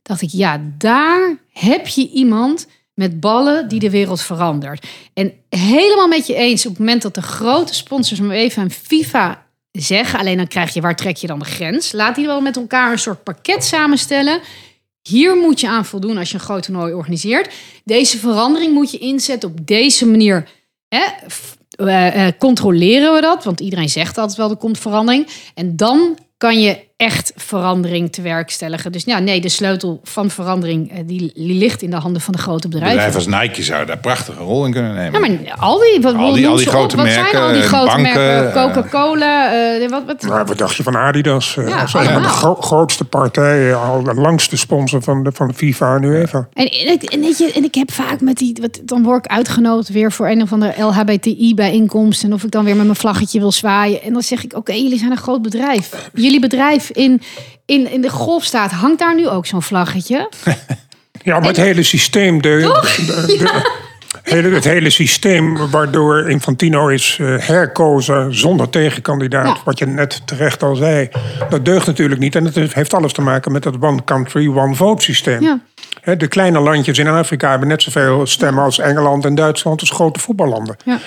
B: Dacht ik, ja, daar heb je iemand met ballen die de wereld verandert. En helemaal met je eens, op het moment dat de grote sponsors, maar even aan FIFA zeggen, alleen dan krijg je, waar trek je dan de grens? Laat die wel met elkaar een soort pakket samenstellen. Hier moet je aan voldoen als je een groot toernooi organiseert. Deze verandering moet je inzetten op deze manier. Hè? Eh, eh, controleren we dat? Want iedereen zegt altijd wel, er komt verandering. En dan kan je echt verandering te werkstelligen. Dus ja, nee, de sleutel van verandering eh, die, ligt in de handen van de grote bedrijven.
A: Bedrijven als Nike zouden daar een prachtige rol in kunnen nemen.
B: Ja, maar al die, wat,
A: Al die- al grote
B: op. wat zijn
A: merken,
B: al die grote
A: banken,
B: merken?
A: eh,
B: Coca-Cola, eh, wat, wat,
C: Maar wat dacht je van Adidas? eh,
B: Ja,
C: als een van de gro- grootste partijen, al de langste sponsor van de, van de FIFA en UEFA.
B: En, en, ik- en, weet je, en ik heb vaak met die, wat, dan word ik uitgenodigd weer voor een of andere LHBTI-bijeenkomst. En of ik dan weer met mijn vlaggetje wil zwaaien. En dan zeg ik, oké, jullie zijn een groot bedrijf. Jullie bedrijf in, in, in de golfstaat, hangt daar nu ook zo'n vlaggetje?
C: Ja, maar het hele systeem, de, de- de- hele, het hele systeem waardoor Infantino is eh, herkozen zonder tegenkandidaat,
B: Ja.
C: wat je net terecht al zei, dat deugt natuurlijk niet. En het heeft alles te maken met dat one country, one vote systeem.
B: Ja.
C: De kleine landjes in Afrika hebben net zoveel stemmen als Engeland en Duitsland als grote voetballanden.
B: Ja.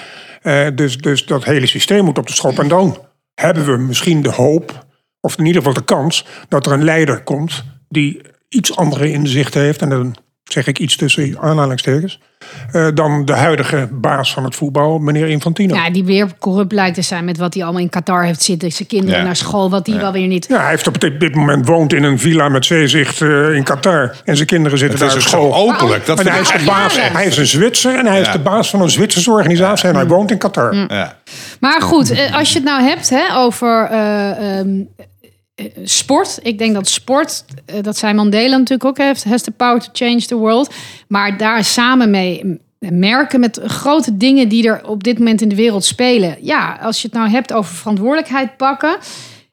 C: Eh, dus, dus dat hele systeem moet op de schop. En dan hebben we misschien de hoop, of in ieder geval de kans, dat er een leider komt die iets andere inzichten heeft. En dan zeg ik iets tussen aanhalingstekens. eh, dan de huidige baas van het voetbal, meneer Infantino. Ja.
B: Ja, die weer corrupt lijkt te zijn met wat hij allemaal in Qatar heeft zitten. Zijn kinderen
A: Ja.
B: naar school, wat die wel weer niet.
C: hij heeft op dit, dit moment woont in een villa met zeezicht eh, in Qatar. En zijn kinderen zitten
A: Het
C: daar op school.
A: openlijk. Dat
C: En hij is, de baas, hij is een Zwitser en hij is
A: Ja.
C: de baas van een Zwitserse organisatie. En hij woont in Qatar.
A: Ja.
B: Maar goed, eh, als je het nou hebt hè, over eh, ehm, eh, sport. Ik denk dat sport, eh, dat zei Mandela natuurlijk ook heeft, has the power to change the world. Maar daar samen mee merken met grote dingen die er op dit moment in de wereld spelen. Ja, als je het nou hebt over verantwoordelijkheid pakken.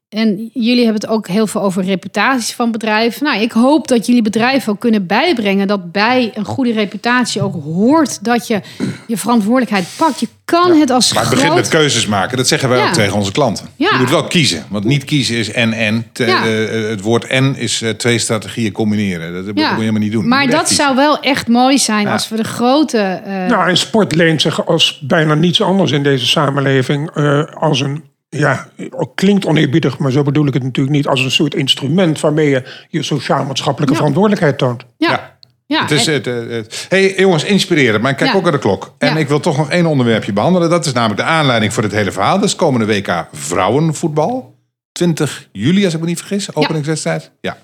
B: En jullie hebben het ook heel veel over reputaties van bedrijven. Nou, ik hoop dat jullie bedrijven ook kunnen bijbrengen dat bij een goede reputatie ook hoort dat je je verantwoordelijkheid pakt. Je kan het als
A: Maar het
B: groot...
A: begint met keuzes maken. Dat zeggen wij
B: Ja.
A: ook tegen onze klanten.
B: Ja.
A: Je moet wel kiezen. Want niet kiezen is en-en. Te-
B: Ja.
A: eh, het woord en is eh, twee strategieën combineren. Dat, moet je helemaal niet doen.
B: Maar dat
A: kiezen.
B: zou wel echt mooi zijn als we de grote. eh,
C: Nou, en sport leent zich als bijna niets anders in deze samenleving eh, als een. Ja, ook klinkt oneerbiedig, maar zo bedoel ik het natuurlijk niet. Als een soort instrument waarmee je je sociaal-maatschappelijke
B: Ja.
C: verantwoordelijkheid toont.
B: ja.
A: Ja.
B: ja.
A: Het is,
B: en-
A: het, eh, het- hey jongens, inspireren. Maar ik kijk
B: Ja.
A: ook naar de klok. En
B: Ja.
A: ik wil toch nog één onderwerpje behandelen. Dat is namelijk de aanleiding voor dit hele verhaal. Dat is komende WK vrouwenvoetbal. 20 juli, als ik me niet vergis. Openingswedstrijd. Ja.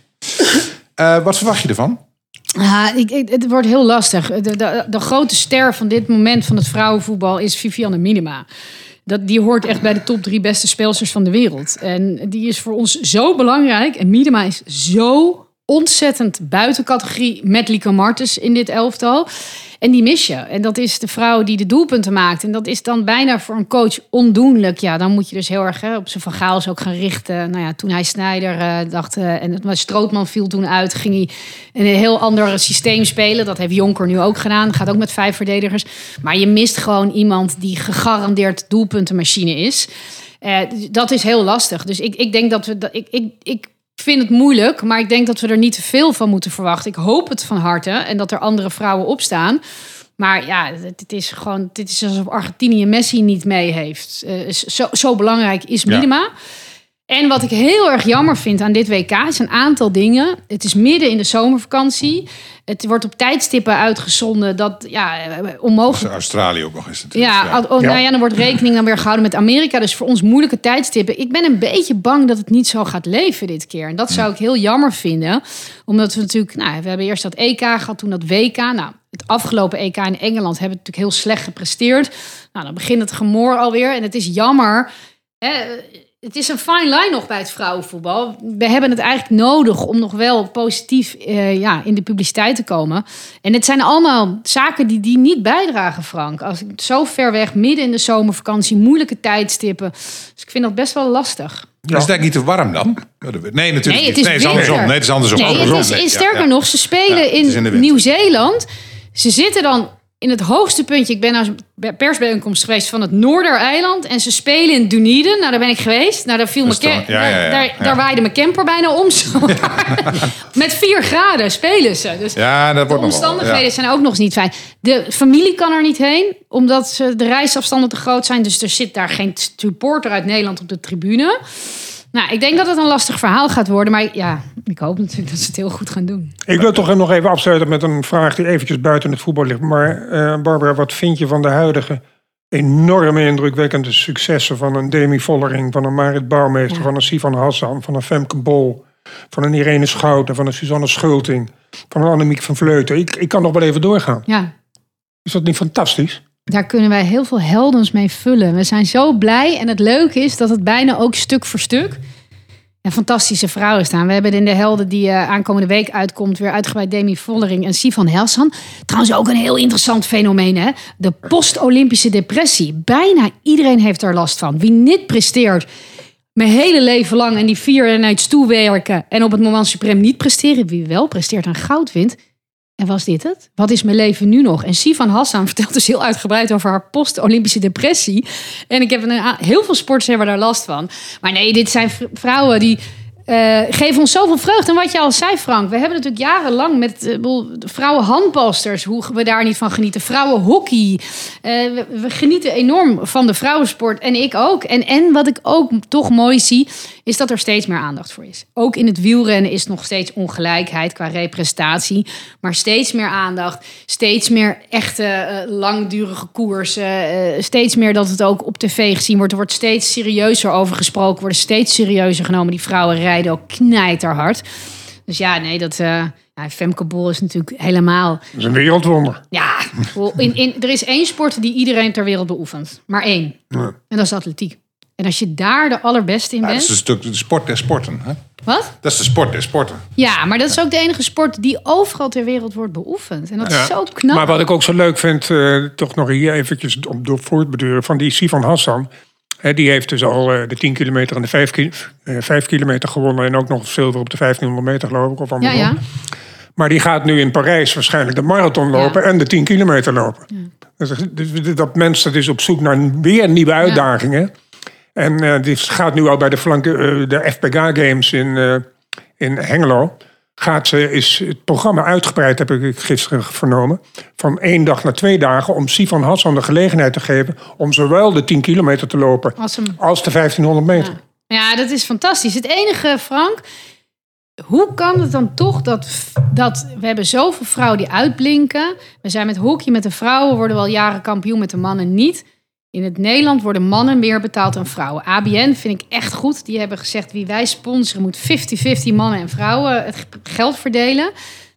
A: Eh, wat verwacht je ervan?
B: Ah, ik, ik- het wordt heel lastig. De, de, de grote ster van dit moment van het vrouwenvoetbal is Vivianne Minima. Dat, die hoort echt bij de top drie beste speelsters van de wereld. En die is voor ons zo belangrijk. En Minima is zo ontzettend buiten categorie met Lieke Martens in dit elftal. En die mis je. En dat is de vrouw die de doelpunten maakt. En dat is dan bijna voor een coach ondoenlijk. Ja, dan moet je dus heel erg op zijn van Gaals ook gaan richten. Nou ja, toen hij Snijder eh, dacht... eh, en het, maar Strootman viel toen uit, ging hij een heel ander systeem spelen. Dat heeft Jonker nu ook gedaan. Gaat ook met vijf verdedigers. Maar je mist gewoon iemand die gegarandeerd doelpuntenmachine is. Eh, dat is heel lastig. Dus ik, ik denk dat we... Dat, ik, ik, ik vind het moeilijk, maar ik denk dat we er niet te veel van moeten verwachten. Ik hoop het van harte en dat er andere vrouwen opstaan. Maar ja, het is gewoon, dit is alsof Argentinië Messi niet mee heeft. Eh, zo, zo belangrijk is
A: Ja.
B: En wat ik heel erg jammer vind aan dit WK is een aantal dingen. Het is midden in de zomervakantie. Het wordt op tijdstippen uitgezonden dat ja, onmogelijk
A: Australië ook nog eens natuurlijk.
B: ja, oh,
C: Ja.
B: nou ja, dan wordt rekening dan weer gehouden met Amerika. Dus voor ons moeilijke tijdstippen. Ik ben een beetje bang dat het niet zo gaat leven dit keer. En dat zou ik heel jammer vinden. Omdat we natuurlijk, nou, we hebben eerst dat EK gehad, toen dat WK. Nou, het afgelopen EK in Engeland hebben we natuurlijk heel slecht gepresteerd. Nou, dan begint het gemoor alweer. En het is jammer. Hè, het is een fine line nog bij het vrouwenvoetbal. We hebben het eigenlijk nodig om nog wel positief eh, ja, in de publiciteit te komen. En het zijn allemaal zaken die, die niet bijdragen, Frank. Als ik zo ver weg, midden in de zomervakantie, moeilijke tijdstippen. Dus ik vind dat best wel lastig.
A: Is het eigenlijk niet te warm dan? Nee, natuurlijk
B: Nee,
A: niet.
B: het is
A: nee, het is andersom. Nee, het is andersom.
B: Nee, het is,
A: ja,
B: sterker
A: ja.
B: nog, ze spelen
A: in
B: in. Nieuw-Zeeland. Ze zitten dan in het hoogste puntje. Ik ben naar een persbijeenkomst geweest van het Noordereiland. En ze spelen in Dunedin. Nou, daar ben ik geweest. Nou, daar viel mijn
A: ja, ja, ja.
B: Daar, daar waaide mijn camper bijna om. Met vier graden spelen ze. Dus
A: Ja, dat
B: de
A: wordt wel.
B: omstandigheden zijn ook nog eens niet fijn. De familie kan er niet heen, omdat ze de reisafstanden te groot zijn. Dus er zit daar geen supporter uit Nederland op de tribune. Nou, ik denk dat het een lastig verhaal gaat worden. Maar ja, ik hoop natuurlijk dat ze het heel goed gaan doen.
C: Ik wil toch nog even afsluiten met een vraag die eventjes buiten het voetbal ligt. Maar eh, Barbara, wat vind je van de huidige enorme indrukwekkende successen van een Demi Vollering, van een Marit Bouwmeester,
B: Ja.
C: van een Sivan Hassan, van een Femke Bol, van een Irene Schouten, van een Suzanne Schulting, van een Annemiek van Vleuten. Ik, ik kan nog wel even doorgaan.
B: Ja,
C: Is dat niet fantastisch?
B: Daar kunnen wij heel veel heldens mee vullen. We zijn zo blij. En het leuke is dat het bijna ook stuk voor stuk en fantastische vrouwen staan. We hebben in de helden die eh, aankomende week uitkomt... weer uitgebreid Demi Vollering en Sivan Helsan. Trouwens ook een heel interessant fenomeen, hè? De post-Olympische depressie. Bijna iedereen heeft er last van. Wie niet presteert mijn hele leven lang... en die vier eenheids toewerken... en op het moment suprem niet presteren... wie wel presteert en goud wint... En was dit het? Wat is mijn leven nu nog? En Sivan Hassan vertelt dus heel uitgebreid over haar post-Olympische depressie. En ik heb een, heel veel sporters hebben daar last van. Maar nee, dit zijn vrouwen die eh, geven ons zoveel vreugde. En wat je al zei, Frank, we hebben natuurlijk jarenlang met uh, de vrouwenhandbalsters, hoe we daar niet van genieten. Vrouwenhockey. Eh, we, we genieten enorm van de vrouwensport en ik ook. En, en wat ik ook toch mooi zie, is dat er steeds meer aandacht voor is. Ook in het wielrennen is nog steeds ongelijkheid qua representatie. Maar steeds meer aandacht. Steeds meer echte uh, langdurige koersen. Uh, steeds meer dat het ook op tv gezien wordt. Er wordt steeds serieuzer over gesproken. Worden steeds serieuzer genomen. Die vrouwen rijden ook knijterhard. Dus ja, nee, dat... Uh, ja, Femke Bol is natuurlijk helemaal...
C: Dat is een wereldwonder.
B: Ja, in, in, er is één sport die iedereen ter wereld beoefent. Maar één. Ja. En dat is atletiek. En als je daar de allerbeste in
A: ja,
B: bent...
A: Dat is stuk de sport der sporten. Hè?
B: Wat?
A: Dat is de sport der sporten.
B: Ja, maar dat is ook de enige sport die overal ter wereld wordt beoefend. En dat ja. is zo knap.
C: Maar wat ik ook zo leuk vind, uh, toch nog hier eventjes om door voortbeduren... van die Sivan Hassan... He, die heeft dus al uh, de 10 kilometer en de 5, ki uh, 5 kilometer gewonnen... en ook nog zilver op de 1500 meter, geloof ik. Of
B: ja, ja.
C: Maar die gaat nu in Parijs waarschijnlijk de marathon lopen ja. en de 10 kilometer lopen. Dus dat mens dat is op zoek naar weer nieuwe uitdagingen. En uh, die gaat nu al bij de, flanke, de FPGA Games in, in Hengelo. Gaat ze, is het programma uitgebreid, heb ik gisteren vernomen. Van één dag naar twee dagen. Om Sivan Hassan de gelegenheid te geven. om zowel de 10 kilometer te lopen. als, de 1500 meter.
B: Ja. ja, dat is fantastisch. Het enige, Frank. Hoe kan het dan toch dat, dat we hebben zoveel vrouwen die uitblinken. We zijn met hockey met de vrouwen, worden wel jaren kampioen met de mannen niet. In het Nederland worden mannen meer betaald dan vrouwen. ABN vind ik echt goed. Die hebben gezegd wie wij sponsoren moet 50-50 mannen en vrouwen het geld verdelen.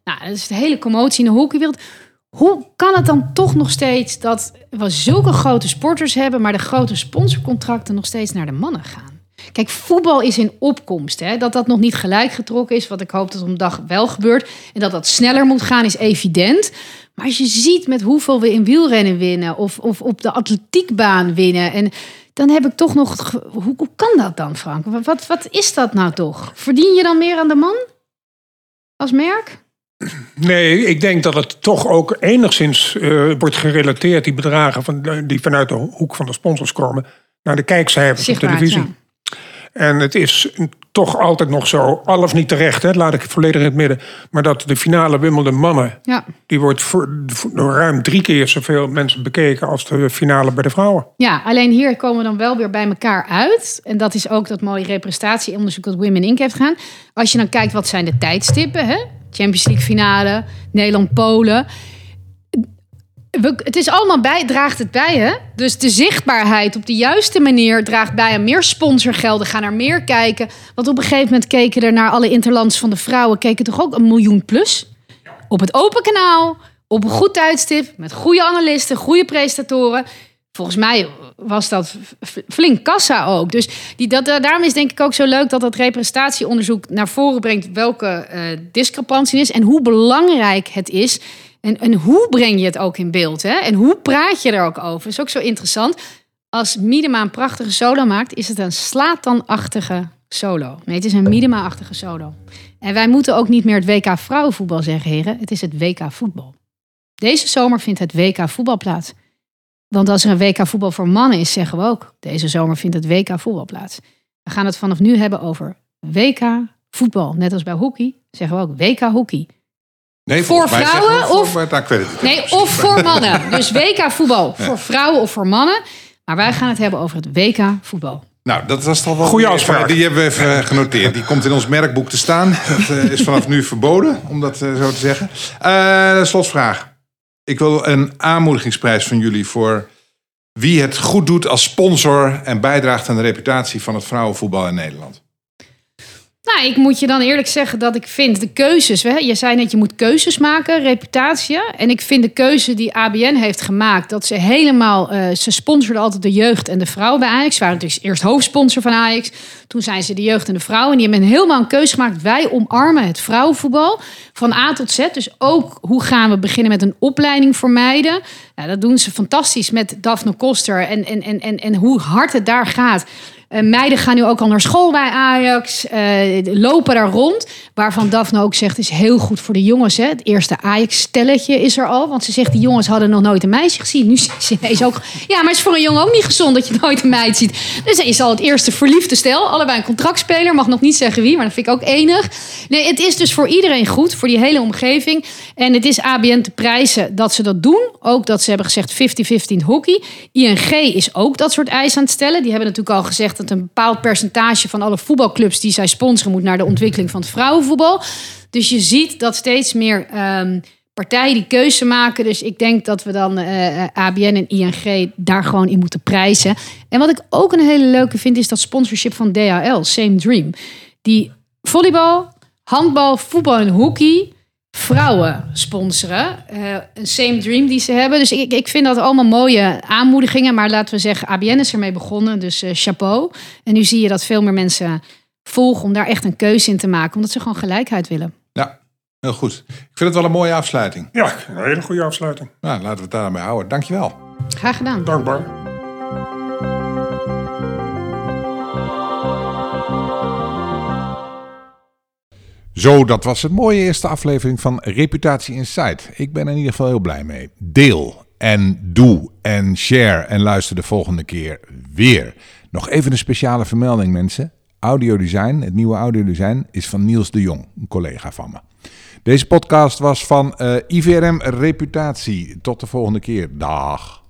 B: Nou, dat is de hele commotie in de hockeywereld. Hoe kan het dan toch nog steeds dat we zulke grote sporters hebben, maar de grote sponsorcontracten nog steeds naar de mannen gaan? Kijk, voetbal is in opkomst. Hè? Dat dat nog niet gelijk getrokken is, wat ik hoop dat om dag wel gebeurt. En dat dat sneller moet gaan, is evident. Maar als je ziet met hoeveel we in wielrennen winnen of, of op de atletiekbaan winnen. En dan heb ik toch nog. Hoe, hoe kan dat dan, Frank? Wat, wat is dat nou toch? Verdien je dan meer aan de man? Als merk?
C: Nee, ik denk dat het toch ook enigszins uh, wordt gerelateerd, die bedragen van, die vanuit de hoek van de sponsors komen, naar de kijkcijfers
B: Zichtbaar,
C: op televisie.
B: Ja.
C: En het is toch altijd nog zo, al of niet terecht, hè, laat ik het volledig in het midden. Maar dat de finale Wimbledon mannen,
B: ja.
C: die wordt voor, ruim drie keer zoveel mensen bekeken als de finale bij de vrouwen.
B: Ja, alleen hier komen we dan wel weer bij elkaar uit. En dat is ook dat mooie representatieonderzoek dat Women Inc. heeft gedaan. Als je dan kijkt, wat zijn de tijdstippen? Hè? Champions League finale, Nederland-Polen het is allemaal bij, draagt het bij, hè? Dus de zichtbaarheid op de juiste manier draagt bij aan meer sponsorgelden. Gaan er meer kijken. Want op een gegeven moment keken er naar alle interlands van de vrouwen... keken toch ook een miljoen plus? Op het open kanaal, op een goed tijdstip... met goede analisten, goede presentatoren. Volgens mij was dat flink kassa ook. Dus die, dat, daarom is denk ik ook zo leuk dat dat representatieonderzoek naar voren brengt... welke uh, discrepantie is en hoe belangrijk het is... En, en hoe breng je het ook in beeld? Hè? En hoe praat je er ook over? is ook zo interessant. Als Miedema een prachtige solo maakt, is het een Slatan-achtige solo. Nee, het is een Miedema-achtige solo. En wij moeten ook niet meer het WK vrouwenvoetbal zeggen, heren. Het is het WK voetbal. Deze zomer vindt het WK voetbal plaats. Want als er een WK voetbal voor mannen is, zeggen we ook... deze zomer vindt het WK voetbal plaats. We gaan het vanaf nu hebben over WK voetbal. Net als bij hockey zeggen we ook WK hockey.
A: Nee,
B: voor vrouwen
A: voor,
B: of
A: nou, weet het niet.
B: nee, of voor mannen. Dus WK voetbal ja. voor vrouwen of voor mannen. Maar wij gaan het hebben over het WK voetbal.
A: Nou, dat was toch wel
C: goede afspraak.
A: Die hebben we even genoteerd. Die komt in ons merkboek te staan. Dat uh, is vanaf nu verboden, om dat uh, zo te zeggen. Uh, slotvraag. Ik wil een aanmoedigingsprijs van jullie voor wie het goed doet als sponsor en bijdraagt aan de reputatie van het vrouwenvoetbal in Nederland.
B: Nou, ik moet je dan eerlijk zeggen dat ik vind de keuzes. Hè, je zei net, je moet keuzes maken, reputatie. En ik vind de keuze die ABN heeft gemaakt, dat ze helemaal. Uh, ze sponsorden altijd de jeugd en de vrouwen bij Ajax. Ze waren natuurlijk eerst hoofdsponsor van Ajax. Toen zijn ze de jeugd en de vrouwen. En die hebben helemaal een keuze gemaakt. Wij omarmen het vrouwenvoetbal van A tot Z. Dus ook hoe gaan we beginnen met een opleiding voor meiden. Nou, dat doen ze fantastisch met Daphne Koster. En, en, en, en, en hoe hard het daar gaat. Eh, meiden gaan nu ook al naar school bij Ajax. eh, lopen daar rond. Waarvan Daphne ook zegt, is heel goed voor de jongens. Hè? Het eerste Ajax-stelletje is er al. Want ze zegt, die jongens hadden nog nooit een meisje gezien. Nu zegt ze ook... Ja, maar het is voor een jongen ook niet gezond dat je nooit een meid ziet. Dus is al het eerste verliefde stel. Allebei een contractspeler. Mag nog niet zeggen wie, maar dat vind ik ook enig. Nee, het is dus voor iedereen goed. Voor die hele omgeving. En het is ABN te prijzen dat ze dat doen. Ook dat ze hebben gezegd 50-50 in hockey. ING is ook dat soort eisen aan het stellen. Die hebben natuurlijk al gezegd dat een bepaald percentage van alle voetbalclubs die zij sponsoren moet naar de ontwikkeling van het vrouwenvoetbal. Dus je ziet dat steeds meer ehm, partijen die keuze maken. Dus ik denk dat we dan eh, ABN en ING daar gewoon in moeten prijzen. En wat ik ook een hele leuke vind is dat sponsorship van DHL, Same Dream. Die volleybal, handbal, voetbal en hockey vrouwen sponsoren. Eh, een same dream die ze hebben. Dus ik, ik vind dat allemaal mooie aanmoedigingen. Maar laten we zeggen, ABN is ermee begonnen. Dus eh, chapeau. En nu zie je dat veel meer mensen volgen om daar echt een keuze in te maken. Omdat ze gewoon gelijkheid willen.
A: Ja, heel goed. Ik vind het wel een mooie afsluiting.
C: Ja, een hele goede afsluiting.
A: Nou, laten we het daarmee houden. Dankjewel.
B: Graag gedaan.
C: Dankbaar.
A: Zo, dat was een mooie eerste aflevering van Reputatie Insight. Ik ben er in ieder geval heel blij mee. Deel en doe en share en luister de volgende keer weer. Nog even een speciale vermelding mensen. Audiodesign, het nieuwe audiodesign, is van Niels de Jong, een collega van me. Deze podcast was van eh, IVRM Reputatie. Tot de volgende keer. Dag.